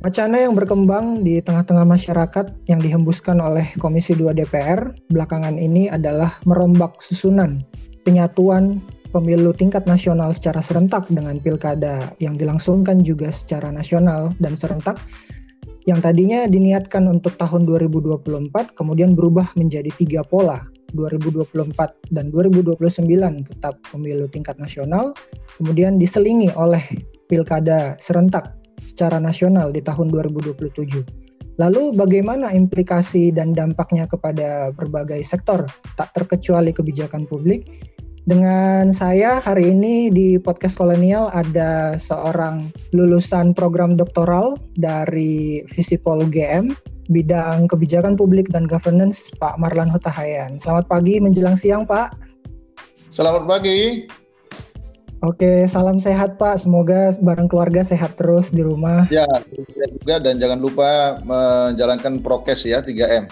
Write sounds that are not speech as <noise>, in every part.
Wacana yang berkembang di tengah-tengah masyarakat yang dihembuskan oleh Komisi 2 DPR belakangan ini adalah merombak susunan penyatuan pemilu tingkat nasional secara serentak dengan pilkada yang dilangsungkan juga secara nasional dan serentak yang tadinya diniatkan untuk tahun 2024 kemudian berubah menjadi tiga pola 2024 dan 2029 tetap pemilu tingkat nasional kemudian diselingi oleh pilkada serentak secara nasional di tahun 2027. Lalu bagaimana implikasi dan dampaknya kepada berbagai sektor, tak terkecuali kebijakan publik? Dengan saya hari ini di podcast kolonial ada seorang lulusan program doktoral dari Visipol UGM, bidang kebijakan publik dan governance, Pak Marlan Hutahayan. Selamat pagi menjelang siang, Pak. Selamat pagi. Oke, salam sehat Pak. Semoga bareng keluarga sehat terus di rumah. Ya, juga dan jangan lupa menjalankan prokes ya 3M.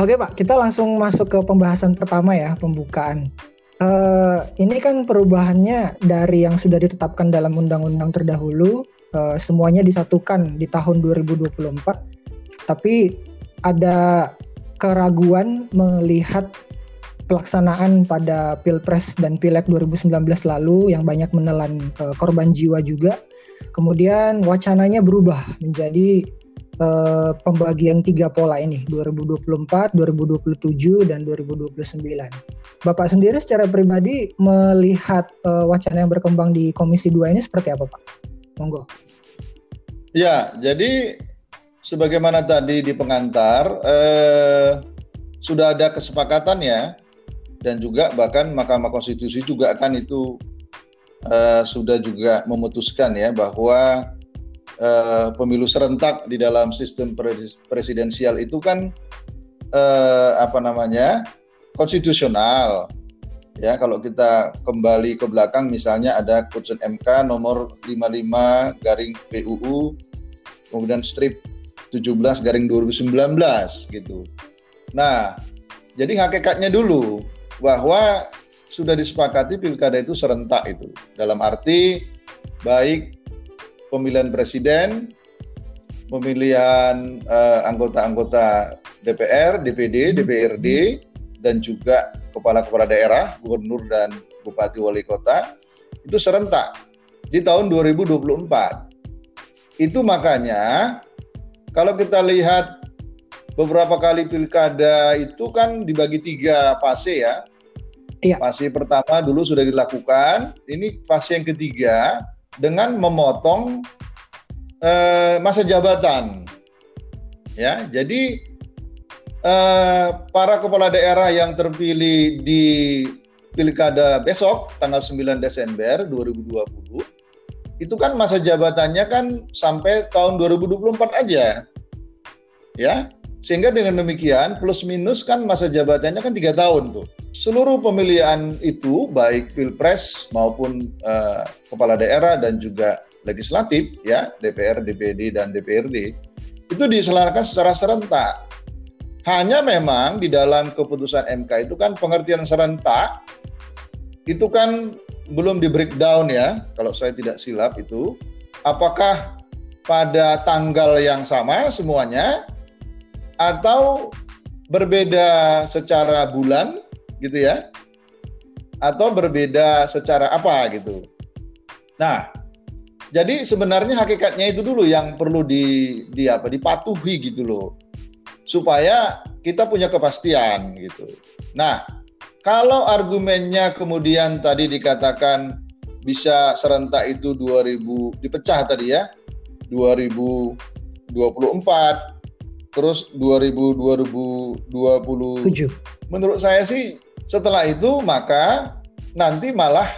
Oke Pak, kita langsung masuk ke pembahasan pertama ya, pembukaan. Uh, ini kan perubahannya dari yang sudah ditetapkan dalam undang-undang terdahulu, uh, semuanya disatukan di tahun 2024. Tapi ada keraguan melihat pelaksanaan pada Pilpres dan Pileg 2019 lalu yang banyak menelan uh, korban jiwa juga. Kemudian wacananya berubah menjadi uh, pembagian tiga pola ini 2024, 2027 dan 2029. Bapak sendiri secara pribadi melihat uh, wacana yang berkembang di Komisi 2 ini seperti apa, Pak? Monggo. Ya, jadi sebagaimana tadi di pengantar eh, sudah ada kesepakatan ya dan juga bahkan Mahkamah Konstitusi juga kan itu uh, sudah juga memutuskan ya bahwa uh, pemilu serentak di dalam sistem presidensial itu kan uh, apa namanya konstitusional ya kalau kita kembali ke belakang misalnya ada putusan MK nomor 55 garing PUU kemudian strip 17 garing 2019 gitu. Nah, jadi hakikatnya dulu bahwa sudah disepakati pilkada itu serentak itu. Dalam arti baik pemilihan presiden, pemilihan uh, anggota-anggota DPR, DPD, DPRD, dan juga kepala-kepala daerah, gubernur dan bupati wali kota itu serentak di tahun 2024. Itu makanya kalau kita lihat beberapa kali pilkada itu kan dibagi tiga fase ya. Iya. Fase pertama dulu sudah dilakukan, ini fase yang ketiga dengan memotong eh, masa jabatan. Ya, jadi eh, para kepala daerah yang terpilih di pilkada besok tanggal 9 Desember 2020 itu kan masa jabatannya kan sampai tahun 2024 aja. Ya, sehingga dengan demikian plus minus kan masa jabatannya kan tiga tahun tuh. Seluruh pemilihan itu baik pilpres maupun uh, kepala daerah dan juga legislatif ya DPR, DPD dan DPRD itu diselenggarakan secara serentak. Hanya memang di dalam keputusan MK itu kan pengertian serentak itu kan belum di breakdown ya kalau saya tidak silap itu apakah pada tanggal yang sama semuanya atau berbeda secara bulan gitu ya atau berbeda secara apa gitu. Nah, jadi sebenarnya hakikatnya itu dulu yang perlu di, di apa dipatuhi gitu loh. Supaya kita punya kepastian gitu. Nah, kalau argumennya kemudian tadi dikatakan bisa serentak itu 2000 dipecah tadi ya. 2024 terus 2000 2027. Menurut saya sih setelah itu maka nanti malah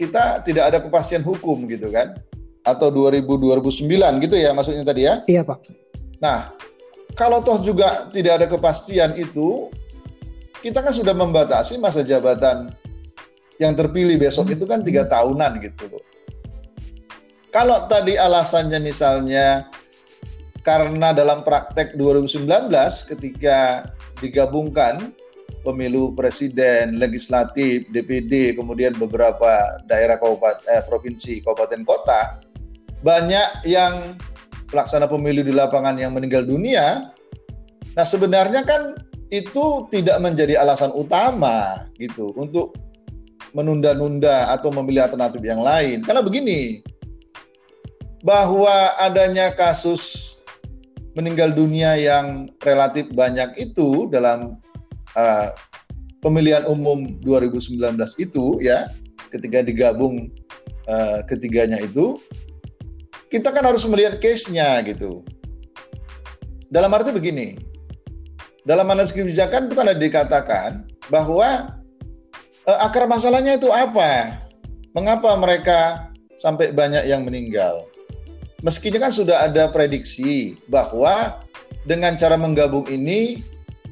kita tidak ada kepastian hukum gitu kan atau 2000 2009 gitu ya maksudnya tadi ya? Iya, Pak. Nah, kalau toh juga tidak ada kepastian itu kita kan sudah membatasi masa jabatan yang terpilih besok itu kan tiga tahunan gitu loh. Kalau tadi alasannya misalnya karena dalam praktek 2019 ketika digabungkan pemilu presiden, legislatif, DPD, kemudian beberapa daerah kabupaten, eh, provinsi, kabupaten, kota, banyak yang pelaksana pemilu di lapangan yang meninggal dunia, nah sebenarnya kan itu tidak menjadi alasan utama gitu untuk menunda-nunda atau memilih alternatif yang lain. Karena begini, bahwa adanya kasus meninggal dunia yang relatif banyak itu dalam uh, pemilihan umum 2019 itu ya, ketika digabung uh, ketiganya itu, kita kan harus melihat case-nya gitu. Dalam arti begini, dalam analisis kebijakan itu kan ada dikatakan bahwa uh, akar masalahnya itu apa? Mengapa mereka sampai banyak yang meninggal? Meskinya kan sudah ada prediksi bahwa dengan cara menggabung ini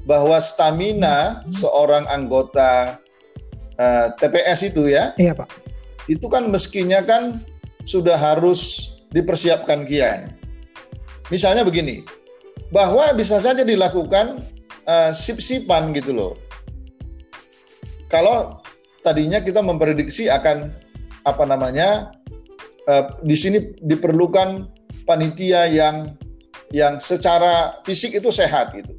bahwa stamina seorang anggota uh, eh, TPS itu ya, iya pak, itu kan meskinya kan sudah harus dipersiapkan kian. Misalnya begini, bahwa bisa saja dilakukan uh, sip-sipan gitu loh. Kalau tadinya kita memprediksi akan apa namanya uh, di sini diperlukan panitia yang yang secara fisik itu sehat gitu.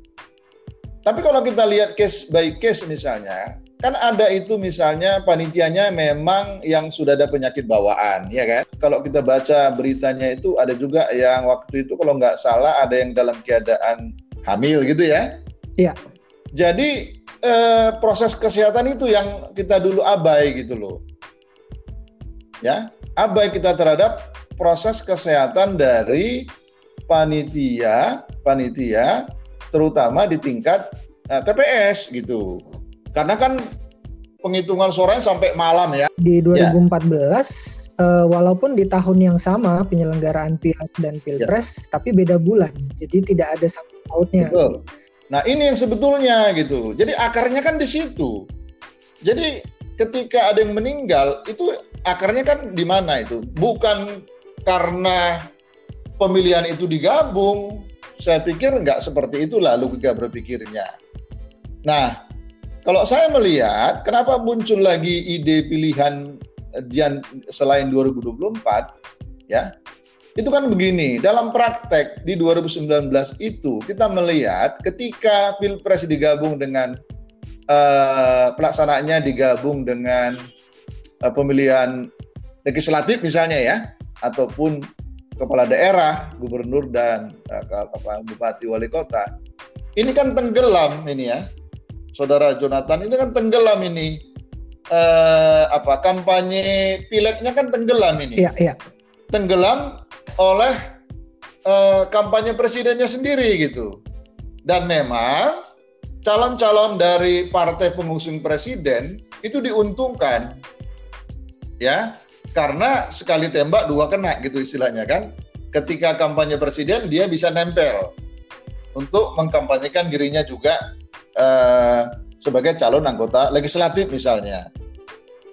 Tapi kalau kita lihat case by case misalnya, kan ada itu misalnya panitianya memang yang sudah ada penyakit bawaan, ya kan? Kalau kita baca beritanya itu ada juga yang waktu itu kalau nggak salah ada yang dalam keadaan hamil gitu ya? Iya. Jadi eh, proses kesehatan itu yang kita dulu abai gitu loh. Ya, abai kita terhadap proses kesehatan dari panitia, panitia terutama di tingkat uh, eh, TPS gitu. Karena kan penghitungan suaranya sampai malam ya. Di 2014 ya. uh, walaupun di tahun yang sama penyelenggaraan pileg dan pilpres ya. tapi beda bulan. Jadi tidak ada pautnya. Betul. Nah, ini yang sebetulnya gitu. Jadi akarnya kan di situ. Jadi ketika ada yang meninggal itu akarnya kan di mana itu? Bukan karena pemilihan itu digabung. Saya pikir nggak seperti itulah logika berpikirnya. Nah, kalau saya melihat kenapa muncul lagi ide pilihan selain 2024 ya itu kan begini, dalam praktek di 2019 itu kita melihat ketika Pilpres digabung dengan uh, pelaksanaannya digabung dengan uh, pemilihan legislatif misalnya ya, ataupun kepala daerah, gubernur dan uh, bupati wali kota. Ini kan tenggelam ini ya. Saudara Jonathan ini kan tenggelam ini uh, apa kampanye pileknya kan tenggelam ini. Iya, iya. Tenggelam oleh uh, kampanye presidennya sendiri gitu. Dan memang calon-calon dari partai pengusung presiden itu diuntungkan ya karena sekali tembak dua kena gitu istilahnya kan. Ketika kampanye presiden dia bisa nempel untuk mengkampanyekan dirinya juga uh, sebagai calon anggota legislatif misalnya.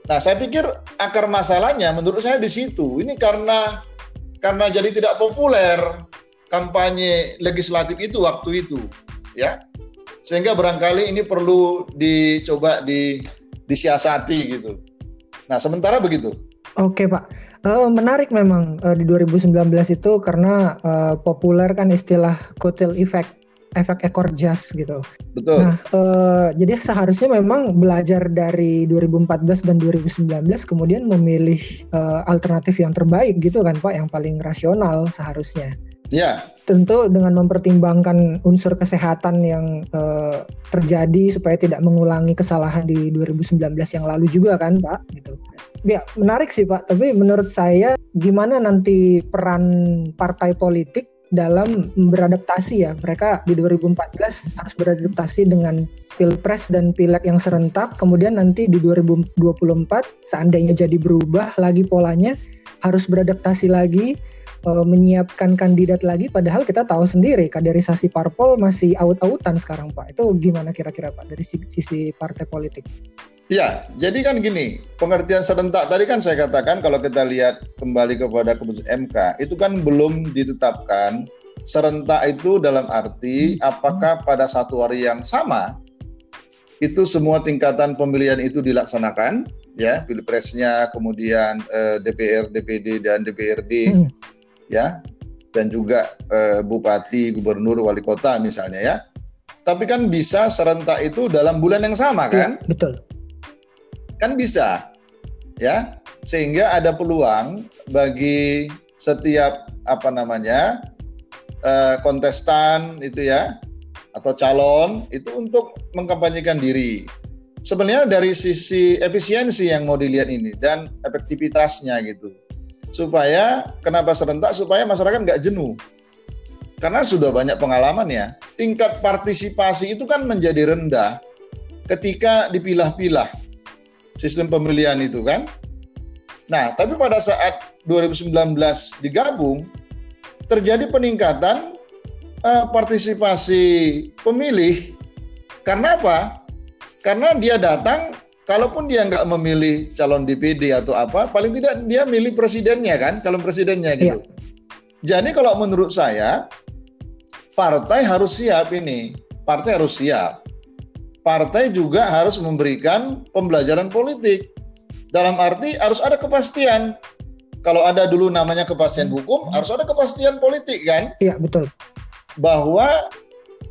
Nah, saya pikir akar masalahnya menurut saya di situ. Ini karena karena jadi tidak populer kampanye legislatif itu waktu itu, ya. Sehingga barangkali ini perlu dicoba di disiasati gitu. Nah, sementara begitu. Oke, Pak. Uh, menarik memang uh, di 2019 itu karena uh, populer kan istilah kotel effect efek ekor jas gitu. Betul. Nah, uh, jadi seharusnya memang belajar dari 2014 dan 2019 kemudian memilih uh, alternatif yang terbaik gitu kan Pak, yang paling rasional seharusnya. Ya. Tentu dengan mempertimbangkan unsur kesehatan yang uh, terjadi supaya tidak mengulangi kesalahan di 2019 yang lalu juga kan Pak, gitu. Ya, menarik sih Pak, tapi menurut saya gimana nanti peran partai politik dalam beradaptasi ya. Mereka di 2014 harus beradaptasi dengan pilpres dan pileg yang serentak. Kemudian nanti di 2024 seandainya jadi berubah lagi polanya harus beradaptasi lagi e, menyiapkan kandidat lagi padahal kita tahu sendiri kaderisasi parpol masih aut-autan sekarang Pak. Itu gimana kira-kira Pak dari sisi partai politik? Ya, jadi kan gini, pengertian serentak tadi kan saya katakan kalau kita lihat kembali kepada keputusan MK, itu kan belum ditetapkan serentak itu dalam arti apakah pada satu hari yang sama itu semua tingkatan pemilihan itu dilaksanakan, ya, pilpresnya, kemudian eh, DPR, DPD dan DPRD, hmm. Ya, dan juga uh, bupati, gubernur, wali kota misalnya ya. Tapi kan bisa serentak itu dalam bulan yang sama iya, kan? Ya, betul. Kan bisa. Ya. Sehingga ada peluang bagi setiap apa namanya? Uh, kontestan itu ya atau calon itu untuk mengkampanyekan diri. Sebenarnya dari sisi efisiensi yang mau dilihat ini dan efektivitasnya gitu. Supaya kenapa serentak? Supaya masyarakat nggak jenuh. Karena sudah banyak pengalaman ya. Tingkat partisipasi itu kan menjadi rendah ketika dipilah-pilah sistem pemilihan itu kan. Nah, tapi pada saat 2019 digabung terjadi peningkatan uh, partisipasi pemilih. Karena apa? Karena dia datang, kalaupun dia nggak memilih calon DPD atau apa, paling tidak dia milih presidennya kan, calon presidennya gitu. Ya. Jadi kalau menurut saya, partai harus siap ini. Partai harus siap. Partai juga harus memberikan pembelajaran politik. Dalam arti harus ada kepastian. Kalau ada dulu namanya kepastian hukum, harus ada kepastian politik kan? Iya, betul bahwa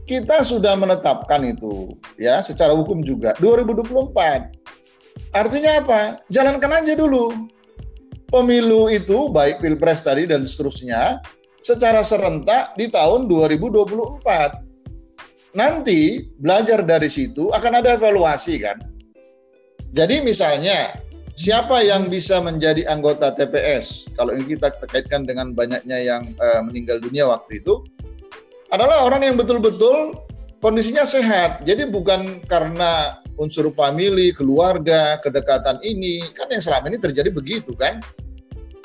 kita sudah menetapkan itu ya secara hukum juga 2024. Artinya apa? Jalankan aja dulu. Pemilu itu baik Pilpres tadi dan seterusnya secara serentak di tahun 2024. Nanti belajar dari situ akan ada evaluasi kan. Jadi misalnya siapa yang bisa menjadi anggota TPS? Kalau ini kita kaitkan dengan banyaknya yang uh, meninggal dunia waktu itu, adalah orang yang betul-betul kondisinya sehat. Jadi bukan karena unsur famili, keluarga, kedekatan ini, kan yang selama ini terjadi begitu kan.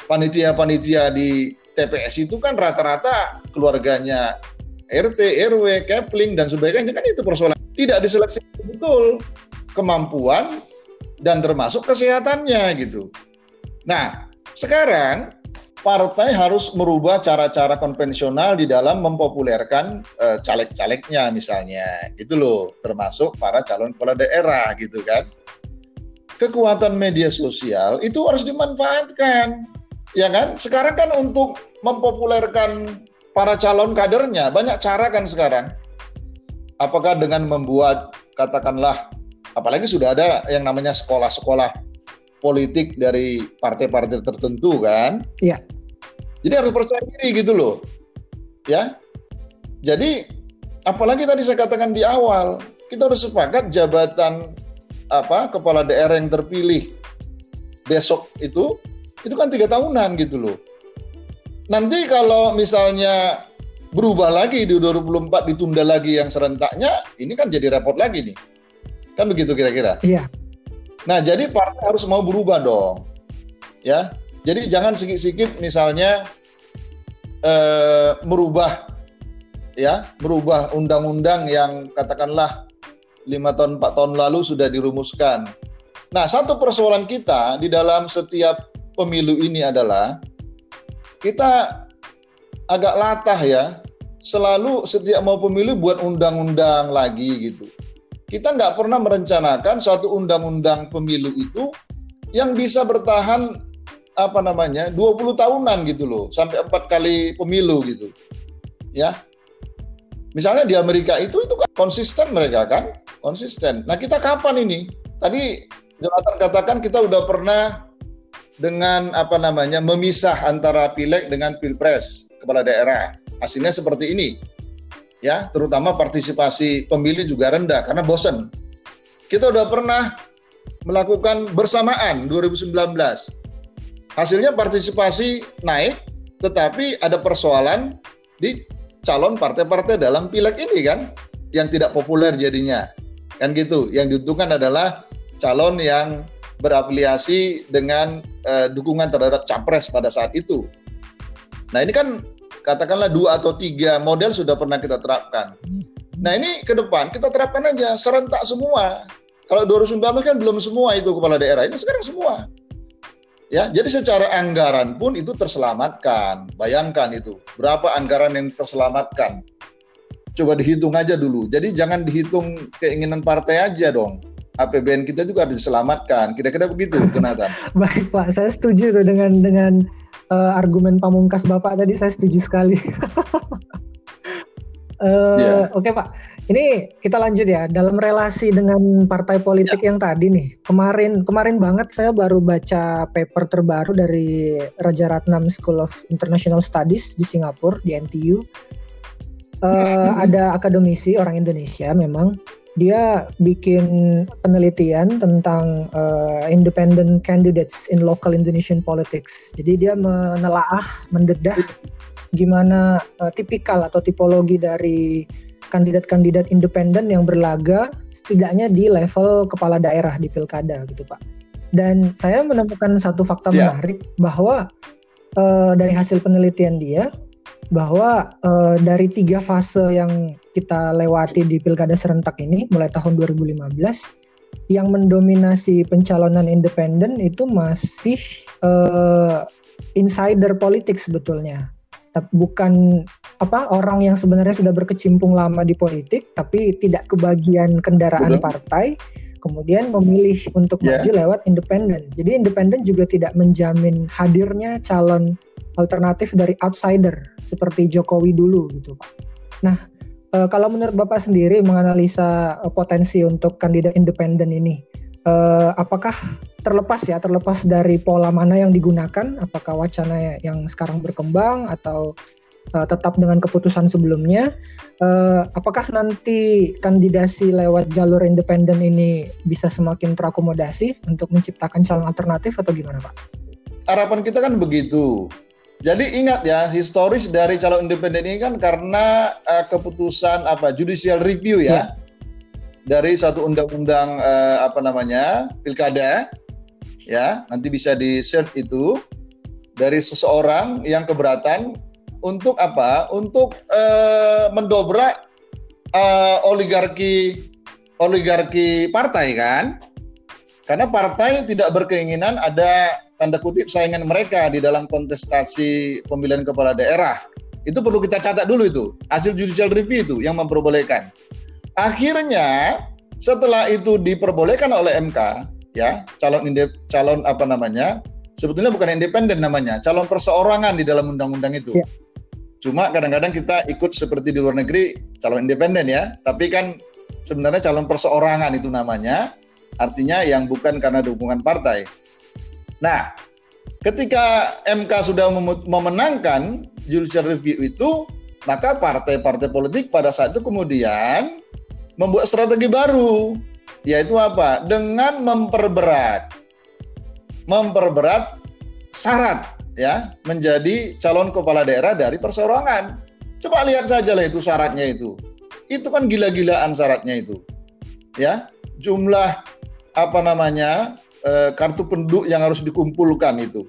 Panitia-panitia di TPS itu kan rata-rata keluarganya RT, RW, Kepling dan sebagainya kan itu persoalan. Tidak diseleksi betul kemampuan dan termasuk kesehatannya gitu. Nah, sekarang partai harus merubah cara-cara konvensional di dalam mempopulerkan uh, caleg-calegnya misalnya gitu loh termasuk para calon kepala daerah gitu kan kekuatan media sosial itu harus dimanfaatkan ya kan sekarang kan untuk mempopulerkan para calon kadernya banyak cara kan sekarang apakah dengan membuat katakanlah apalagi sudah ada yang namanya sekolah-sekolah politik dari partai-partai tertentu kan? Iya. Jadi harus percaya diri gitu loh. Ya. Jadi apalagi tadi saya katakan di awal, kita harus sepakat jabatan apa kepala daerah yang terpilih besok itu itu kan tiga tahunan gitu loh. Nanti kalau misalnya berubah lagi di 2024 ditunda lagi yang serentaknya, ini kan jadi repot lagi nih. Kan begitu kira-kira. Iya. Nah, jadi partai harus mau berubah dong. Ya. Jadi jangan sikit-sikit misalnya eh, merubah ya, merubah undang-undang yang katakanlah lima tahun empat tahun lalu sudah dirumuskan. Nah, satu persoalan kita di dalam setiap pemilu ini adalah kita agak latah ya, selalu setiap mau pemilu buat undang-undang lagi gitu. Kita nggak pernah merencanakan suatu undang-undang pemilu itu yang bisa bertahan apa namanya 20 tahunan gitu loh sampai empat kali pemilu gitu. Ya. Misalnya di Amerika itu itu kan konsisten mereka kan konsisten. Nah kita kapan ini? Tadi Jonathan katakan kita udah pernah dengan apa namanya memisah antara pileg dengan pilpres kepala daerah. Hasilnya seperti ini. Ya terutama partisipasi pemilih juga rendah karena bosen. Kita udah pernah melakukan bersamaan 2019 Hasilnya partisipasi naik, tetapi ada persoalan di calon partai-partai dalam pileg ini kan, yang tidak populer jadinya. Kan gitu. Yang diuntungkan adalah calon yang berafiliasi dengan uh, dukungan terhadap capres pada saat itu. Nah ini kan katakanlah dua atau tiga model sudah pernah kita terapkan. Nah ini ke depan kita terapkan aja serentak semua. Kalau 2019 kan belum semua itu kepala daerah, ini sekarang semua. Ya, jadi secara anggaran pun itu terselamatkan. Bayangkan itu, berapa anggaran yang terselamatkan. Coba dihitung aja dulu. Jadi jangan dihitung keinginan partai aja dong. APBN kita juga harus diselamatkan. Kira-kira begitu, Jonathan. <laughs> Baik Pak, saya setuju tuh dengan dengan uh, argumen pamungkas Bapak tadi saya setuju sekali. uh, <laughs> yeah. Oke okay, Pak, ini kita lanjut ya dalam relasi dengan partai politik yeah. yang tadi nih. Kemarin kemarin banget saya baru baca paper terbaru dari Raja Ratnam School of International Studies di Singapura di NTU. Uh, mm-hmm. Ada akademisi orang Indonesia memang dia bikin penelitian tentang uh, independent candidates in local Indonesian politics. Jadi dia menelaah, mendedah gimana uh, tipikal atau tipologi dari kandidat-kandidat independen yang berlaga setidaknya di level kepala daerah di pilkada gitu Pak. Dan saya menemukan satu fakta yeah. menarik bahwa uh, dari hasil penelitian dia bahwa uh, dari tiga fase yang kita lewati di pilkada serentak ini mulai tahun 2015 yang mendominasi pencalonan independen itu masih uh, insider politik sebetulnya bukan apa orang yang sebenarnya sudah berkecimpung lama di politik tapi tidak kebagian kendaraan Betul. partai kemudian memilih untuk yeah. maju lewat independen. Jadi independen juga tidak menjamin hadirnya calon alternatif dari outsider seperti Jokowi dulu gitu Pak. Nah e, kalau menurut Bapak sendiri menganalisa e, potensi untuk kandidat independen ini, e, apakah terlepas ya terlepas dari pola mana yang digunakan, apakah wacana yang sekarang berkembang atau e, tetap dengan keputusan sebelumnya, e, apakah nanti kandidasi lewat jalur independen ini bisa semakin terakomodasi untuk menciptakan calon alternatif atau gimana Pak? Harapan kita kan begitu jadi ingat ya, historis dari calon independen ini kan karena uh, keputusan apa judicial review ya, ya. Dari satu undang-undang uh, apa namanya pilkada, ya nanti bisa di search itu dari seseorang yang keberatan untuk apa? Untuk uh, mendobrak uh, oligarki oligarki partai kan? Karena partai tidak berkeinginan ada tanda kutip saingan mereka di dalam kontestasi pemilihan kepala daerah. Itu perlu kita catat dulu itu. Hasil judicial review itu yang memperbolehkan. Akhirnya setelah itu diperbolehkan oleh MK, ya calon indep, calon apa namanya? Sebetulnya bukan independen namanya, calon perseorangan di dalam undang-undang itu. Ya. Cuma kadang-kadang kita ikut seperti di luar negeri calon independen ya, tapi kan sebenarnya calon perseorangan itu namanya, artinya yang bukan karena dukungan partai. Nah, ketika MK sudah memenangkan judicial review itu, maka partai-partai politik pada saat itu kemudian membuat strategi baru, yaitu apa? Dengan memperberat, memperberat syarat ya menjadi calon kepala daerah dari perseorangan. Coba lihat saja lah itu syaratnya itu. Itu kan gila-gilaan syaratnya itu. Ya, jumlah apa namanya eh, kartu penduduk yang harus dikumpulkan itu.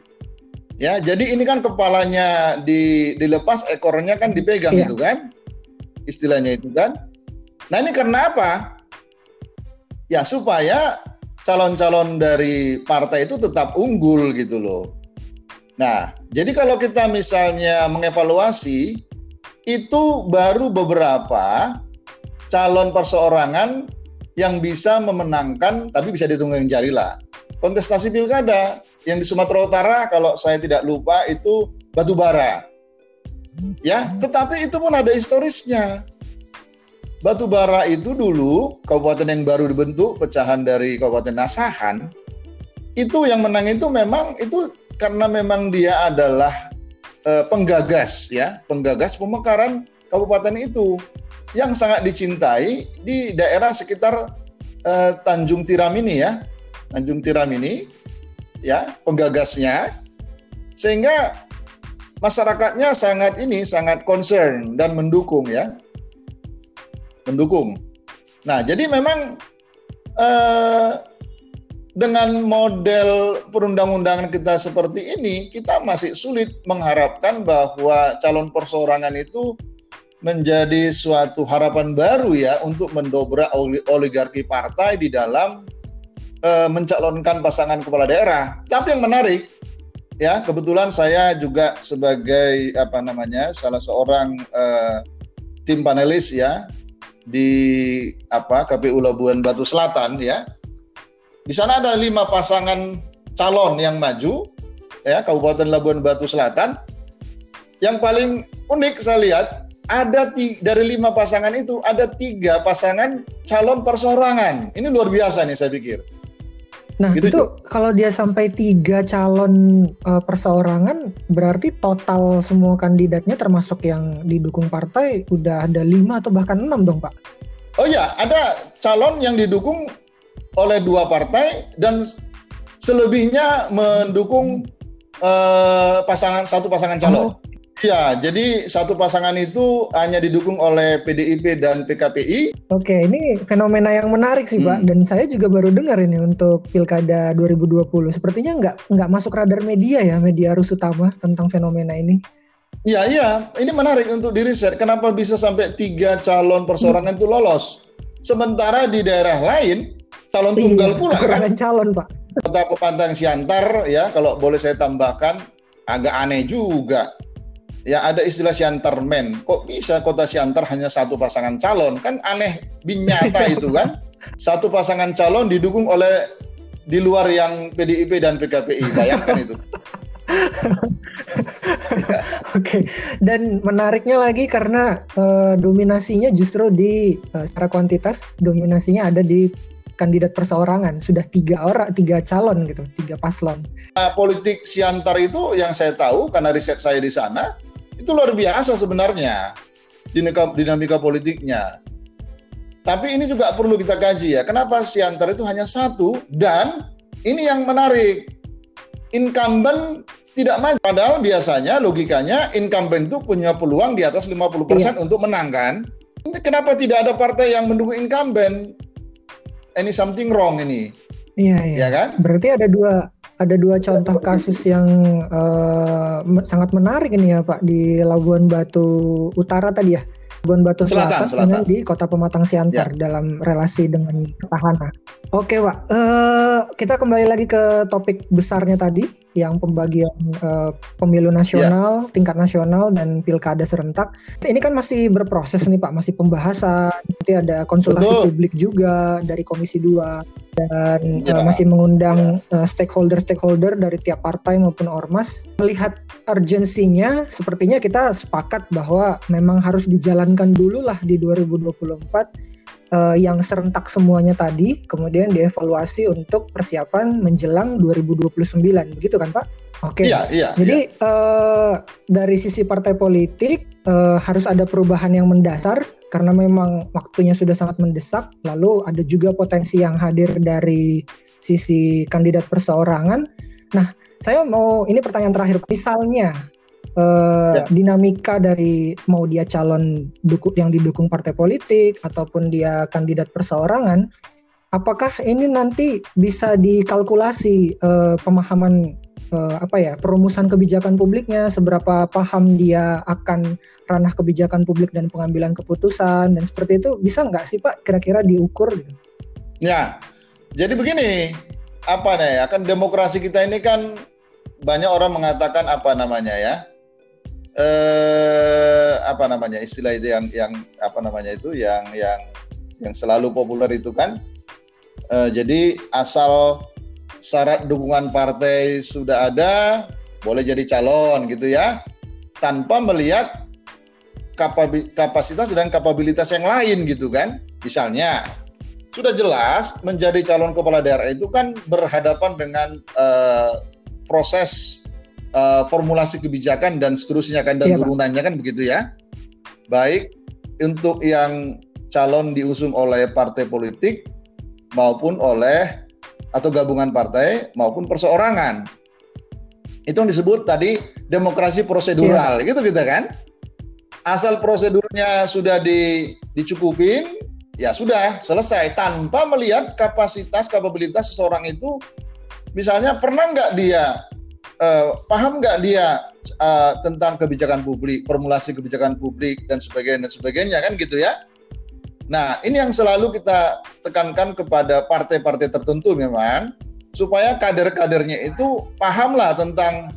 Ya, jadi ini kan kepalanya di, dilepas, ekornya kan dipegang iya. itu kan, istilahnya itu kan. Nah ini karena apa? Ya supaya calon-calon dari partai itu tetap unggul gitu loh. Nah, jadi kalau kita misalnya mengevaluasi, itu baru beberapa calon perseorangan yang bisa memenangkan, tapi bisa dihitung yang jari lah kontestasi pilkada yang di Sumatera Utara kalau saya tidak lupa itu batu bara. Ya, tetapi itu pun ada historisnya. Batu bara itu dulu kabupaten yang baru dibentuk pecahan dari Kabupaten Nasahan itu yang menang itu memang itu karena memang dia adalah e, penggagas ya, penggagas pemekaran kabupaten itu. Yang sangat dicintai di daerah sekitar e, Tanjung Tiram ini ya. Tanjung Tiram ini ya penggagasnya. Sehingga masyarakatnya sangat ini sangat concern dan mendukung ya mendukung. Nah jadi memang eh, dengan model perundang-undangan kita seperti ini kita masih sulit mengharapkan bahwa calon perseorangan itu menjadi suatu harapan baru ya untuk mendobrak oligarki partai di dalam e, mencalonkan pasangan kepala daerah. Tapi yang menarik, ya kebetulan saya juga sebagai apa namanya salah seorang e, tim panelis ya di apa KPU Labuan Batu Selatan ya. Di sana ada lima pasangan calon yang maju ya Kabupaten Labuan Batu Selatan. Yang paling unik saya lihat ada dari lima pasangan itu ada tiga pasangan calon perseorangan. Ini luar biasa nih saya pikir. Nah gitu, itu kalau dia sampai tiga calon uh, perseorangan berarti total semua kandidatnya termasuk yang didukung partai udah ada lima atau bahkan enam dong pak? Oh ya ada calon yang didukung oleh dua partai dan selebihnya mendukung uh, pasangan satu pasangan calon. Oh. Ya, jadi satu pasangan itu hanya didukung oleh PDIP dan PKPI. Oke, ini fenomena yang menarik sih, hmm. Pak. Dan saya juga baru dengar ini untuk Pilkada 2020. Sepertinya nggak nggak masuk radar media ya, media arus utama tentang fenomena ini. Iya, iya. Ini menarik untuk diriset. Kenapa bisa sampai tiga calon persorangan hmm. itu lolos? Sementara di daerah lain, calon tunggal iya, pula kan? calon, Pak. Kota Pepantang Siantar, ya, kalau boleh saya tambahkan, agak aneh juga ya ada istilah siantarmen. Kok bisa kota Siantar hanya satu pasangan calon? Kan aneh binyata <laughs> itu kan. Satu pasangan calon didukung oleh di luar yang PDIP dan PKPI. Bayangkan itu. <laughs> Oke, okay. dan menariknya lagi karena uh, dominasinya justru di uh, secara kuantitas dominasinya ada di kandidat perseorangan sudah tiga orang tiga calon gitu tiga paslon. Nah, politik Siantar itu yang saya tahu karena riset saya di sana itu luar biasa sebenarnya dinamika, dinamika politiknya. Tapi ini juga perlu kita kaji ya. Kenapa Siantar itu hanya satu dan ini yang menarik. Incumbent tidak maju. Padahal biasanya logikanya incumbent itu punya peluang di atas 50% iya. untuk menangkan. Kenapa tidak ada partai yang mendukung incumbent? Any something wrong ini. Iya, iya. Ya kan? Berarti ada dua ada dua contoh kasus yang uh, sangat menarik ini ya Pak di Labuan Batu Utara tadi ya. Labuan Batu Selatan, Selatan, Selatan. di Kota Pematang Siantar ya. dalam relasi dengan petahana. Oke Pak, uh, kita kembali lagi ke topik besarnya tadi yang pembagian uh, pemilu nasional, yeah. tingkat nasional dan pilkada serentak. Ini kan masih berproses nih Pak, masih pembahasan. Nanti ada konsultasi Betul. publik juga dari Komisi 2 dan yeah. uh, masih mengundang yeah. uh, stakeholder-stakeholder dari tiap partai maupun ormas. Melihat urgensinya, sepertinya kita sepakat bahwa memang harus dijalankan dulu lah di 2024 uh, yang serentak semuanya tadi, kemudian dievaluasi untuk persiapan menjelang 2029, begitu kan Pak? Oke. Okay. Iya, iya. Jadi iya. Uh, dari sisi partai politik uh, harus ada perubahan yang mendasar karena memang waktunya sudah sangat mendesak. Lalu ada juga potensi yang hadir dari sisi kandidat perseorangan. Nah, saya mau ini pertanyaan terakhir. Misalnya uh, ya. dinamika dari mau dia calon duku, yang didukung partai politik ataupun dia kandidat perseorangan, apakah ini nanti bisa dikalkulasi uh, pemahaman uh, apa ya perumusan kebijakan publiknya, seberapa paham dia akan ranah kebijakan publik dan pengambilan keputusan dan seperti itu bisa nggak sih Pak kira-kira diukur gitu? Ya, jadi begini apa nih? Akan demokrasi kita ini kan banyak orang mengatakan apa namanya ya eh, apa namanya istilah itu yang yang apa namanya itu yang yang yang selalu populer itu kan? Eh, jadi asal syarat dukungan partai sudah ada boleh jadi calon gitu ya tanpa melihat kapasitas dan kapabilitas yang lain gitu kan? Misalnya sudah jelas menjadi calon kepala daerah itu kan berhadapan dengan uh, proses uh, formulasi kebijakan dan seterusnya kan dan iya, turunannya kan begitu ya. Baik untuk yang calon diusung oleh partai politik maupun oleh atau gabungan partai maupun perseorangan. Itu yang disebut tadi demokrasi prosedural, iya. gitu kita kan. Asal prosedurnya sudah di, dicukupin, ya sudah selesai tanpa melihat kapasitas kapabilitas seseorang itu. Misalnya pernah nggak dia uh, paham nggak dia uh, tentang kebijakan publik, formulasi kebijakan publik dan sebagainya dan sebagainya kan gitu ya. Nah, ini yang selalu kita tekankan kepada partai-partai tertentu memang supaya kader-kadernya itu pahamlah tentang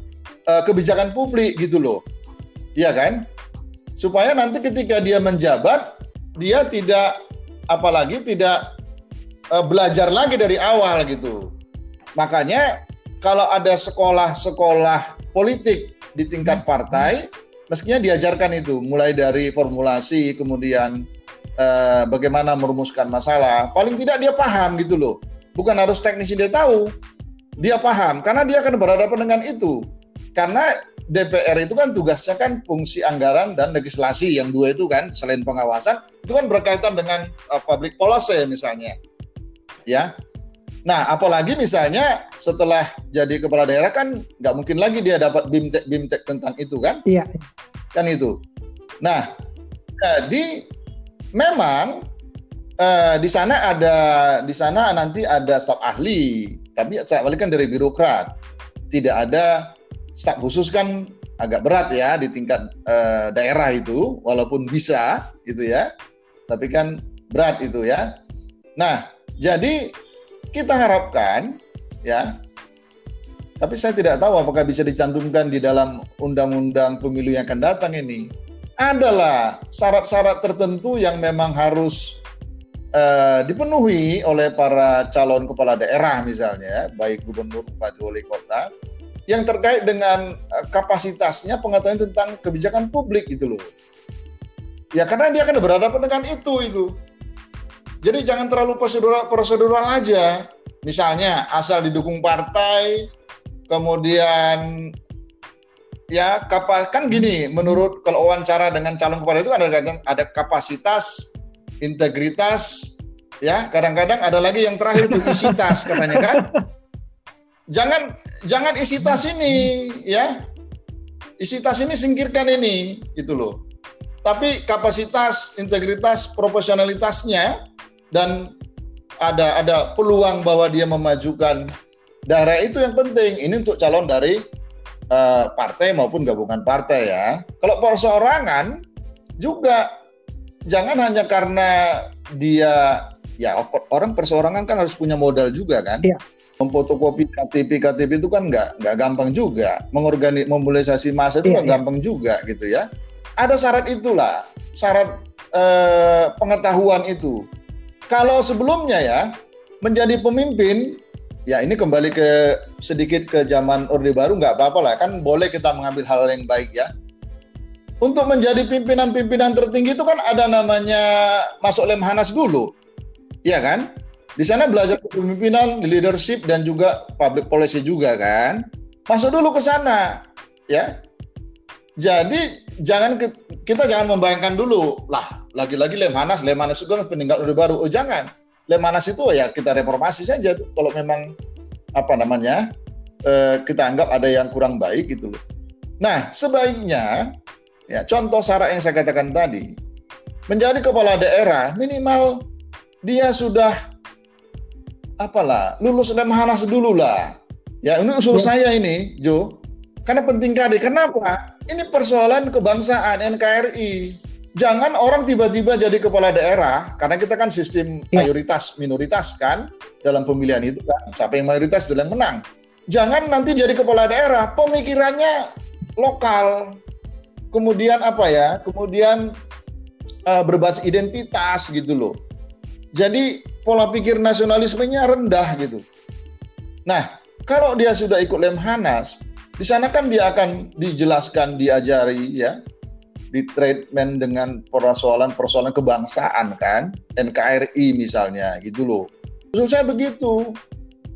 uh, kebijakan publik gitu loh. Iya kan? Supaya nanti ketika dia menjabat dia tidak apalagi tidak uh, belajar lagi dari awal gitu. Makanya kalau ada sekolah-sekolah politik di tingkat partai, mestinya diajarkan itu, mulai dari formulasi, kemudian eh, bagaimana merumuskan masalah. Paling tidak dia paham gitu loh. Bukan harus teknisi dia tahu, dia paham karena dia akan berhadapan dengan itu. Karena DPR itu kan tugasnya kan fungsi anggaran dan legislasi yang dua itu kan selain pengawasan itu kan berkaitan dengan uh, public policy misalnya ya nah apalagi misalnya setelah jadi kepala daerah kan nggak mungkin lagi dia dapat bimtek bimtek tentang itu kan? Iya. Kan itu. Nah jadi memang uh, di sana ada di sana nanti ada staf ahli. Tapi staf ahli kan dari birokrat. Tidak ada staf khusus kan agak berat ya di tingkat uh, daerah itu walaupun bisa gitu ya. Tapi kan berat itu ya. Nah jadi kita harapkan ya tapi saya tidak tahu apakah bisa dicantumkan di dalam undang-undang pemilu yang akan datang ini adalah syarat-syarat tertentu yang memang harus uh, dipenuhi oleh para calon kepala daerah misalnya baik gubernur bupati wali kota yang terkait dengan eh, kapasitasnya pengetahuan tentang kebijakan publik gitu loh. Ya karena dia akan berhadapan dengan itu itu. Jadi jangan terlalu prosedural prosedural aja. Misalnya asal didukung partai, kemudian ya kapal kan gini menurut kalau wawancara dengan calon kepala itu ada ada kapasitas, integritas, ya kadang-kadang ada lagi yang terakhir itu isitas katanya kan. jangan jangan isi tas ini ya isi tas ini singkirkan ini gitu loh tapi kapasitas integritas profesionalitasnya dan ada ada peluang bahwa dia memajukan daerah. Itu yang penting. Ini untuk calon dari uh, partai maupun gabungan partai ya. Kalau perseorangan juga. Jangan hanya karena dia ya orang perseorangan kan harus punya modal juga kan? Ya memfotokopi KTP KTP itu kan nggak nggak gampang juga. Mengorganik mobilisasi massa itu iya, nggak iya, gampang juga gitu ya. Ada syarat itulah. Syarat eh, pengetahuan itu kalau sebelumnya ya menjadi pemimpin ya ini kembali ke sedikit ke zaman orde baru nggak apa-apa lah. Kan boleh kita mengambil hal yang baik ya. Untuk menjadi pimpinan-pimpinan tertinggi itu kan ada namanya masuk lemhanas dulu. Ya kan? Di sana belajar kepemimpinan, leadership dan juga public policy juga kan. Masuk dulu ke sana, ya. Jadi jangan kita jangan membayangkan dulu lah lagi-lagi Lemanas, Lemanas itu kan peninggal udah baru. Oh jangan, Lemanas itu ya kita reformasi saja kalau memang apa namanya eh, kita anggap ada yang kurang baik gitu loh. Nah sebaiknya ya contoh syarat yang saya katakan tadi menjadi kepala daerah minimal dia sudah apalah lulus Lemhanas dulu lah. Ya ini usul ya. saya ini, Jo. Karena penting kali. Kenapa? Ini persoalan kebangsaan NKRI. Jangan orang tiba-tiba jadi kepala daerah karena kita kan sistem ya. mayoritas minoritas kan dalam pemilihan itu kan. Siapa yang mayoritas itu yang menang. Jangan nanti jadi kepala daerah pemikirannya lokal. Kemudian apa ya? Kemudian uh, berbasis identitas gitu loh. Jadi pola pikir nasionalismenya rendah gitu. Nah, kalau dia sudah ikut Lemhanas, di sana kan dia akan dijelaskan, diajari ya, di treatment dengan persoalan-persoalan kebangsaan kan, NKRI misalnya gitu loh. Maksud saya begitu.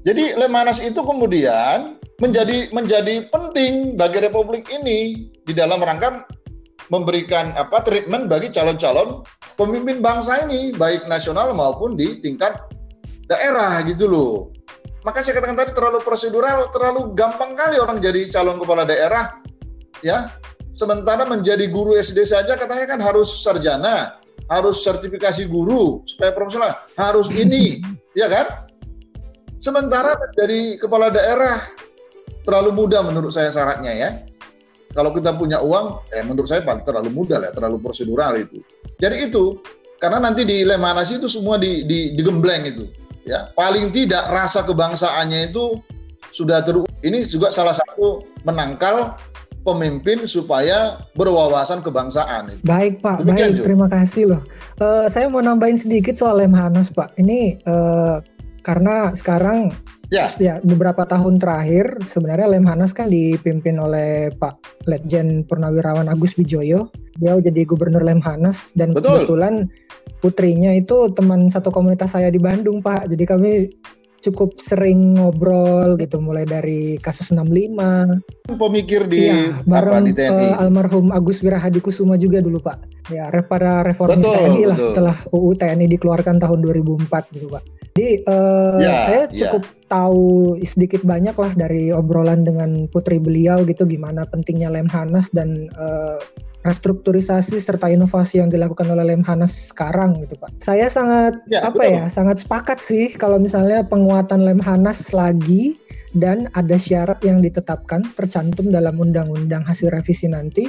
Jadi Lemhanas itu kemudian menjadi menjadi penting bagi Republik ini di dalam rangka memberikan apa treatment bagi calon-calon pemimpin bangsa ini baik nasional maupun di tingkat daerah gitu loh. Maka saya katakan tadi terlalu prosedural, terlalu gampang kali orang jadi calon kepala daerah ya. Sementara menjadi guru SD saja katanya kan harus sarjana, harus sertifikasi guru supaya profesional, harus ini, <clears throat> ya kan? Sementara dari kepala daerah terlalu mudah menurut saya syaratnya ya kalau kita punya uang, eh menurut saya terlalu mudah ya, terlalu prosedural itu. Jadi itu, karena nanti di Lemanas itu semua di, di, digembleng itu. Ya, paling tidak rasa kebangsaannya itu sudah ter. Ini juga salah satu menangkal pemimpin supaya berwawasan kebangsaan. Itu. Baik Pak, Demikian, baik. Jo. Terima kasih loh. Uh, saya mau nambahin sedikit soal Lemhanas Pak. Ini uh, Karena sekarang ya. ya beberapa tahun terakhir sebenarnya Lemhanas kan dipimpin oleh Pak Letjen Purnawirawan Agus Wijoyo. Dia jadi gubernur Lemhanas dan Betul. kebetulan putrinya itu teman satu komunitas saya di Bandung, Pak. Jadi kami cukup sering ngobrol gitu mulai dari kasus 65 pemikir di ya, bareng apa, di TNI uh, almarhum Agus Wirahadi Kusuma juga dulu Pak. Ya para reformis betul, TNI lah setelah UU TNI dikeluarkan tahun 2004 gitu Pak jadi uh, ya, saya ya. cukup ya. tahu sedikit banyak lah dari obrolan dengan putri beliau gitu gimana pentingnya Lemhanas dan uh, restrukturisasi serta inovasi yang dilakukan oleh Lemhanas sekarang gitu Pak. Saya sangat ya, apa betul. ya, sangat sepakat sih kalau misalnya penguatan Lemhanas lagi dan ada syarat yang ditetapkan tercantum dalam undang-undang hasil revisi nanti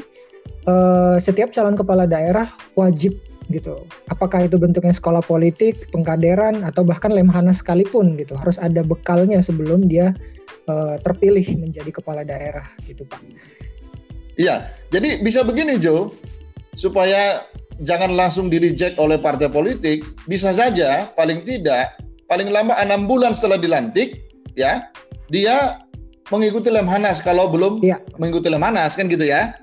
uh, setiap calon kepala daerah wajib gitu. Apakah itu bentuknya sekolah politik, pengkaderan atau bahkan Lemhanas sekalipun gitu. Harus ada bekalnya sebelum dia uh, terpilih menjadi kepala daerah gitu Pak. Iya, jadi bisa begini Jo, supaya jangan langsung di reject oleh partai politik, bisa saja paling tidak paling lama enam bulan setelah dilantik, ya dia mengikuti Lemhanas kalau belum ya. mengikuti Lemhanas kan gitu ya.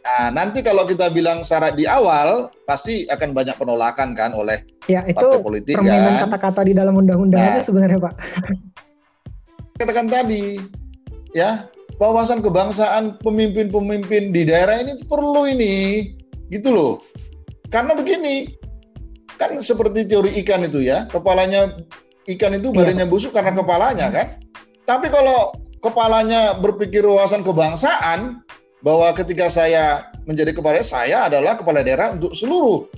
Nah, nanti kalau kita bilang syarat di awal, pasti akan banyak penolakan kan oleh ya, itu partai politik permainan kan. kata-kata di dalam undang-undang nah, sebenarnya Pak. Katakan tadi, ya wawasan kebangsaan pemimpin-pemimpin di daerah ini perlu ini gitu loh karena begini kan seperti teori ikan itu ya kepalanya ikan itu iya. badannya busuk karena kepalanya kan tapi kalau kepalanya berpikir wawasan kebangsaan bahwa ketika saya menjadi kepala saya adalah kepala daerah untuk seluruh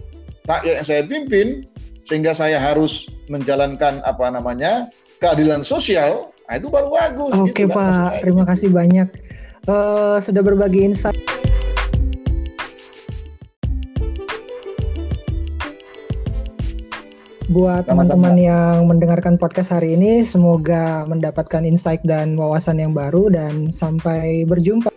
rakyat yang saya pimpin sehingga saya harus menjalankan apa namanya keadilan sosial Nah, itu baru bagus. Oke gitu, Pak, terima kasih banyak uh, sudah berbagi insight. Buat teman-teman yang mendengarkan podcast hari ini, semoga mendapatkan insight dan wawasan yang baru dan sampai berjumpa.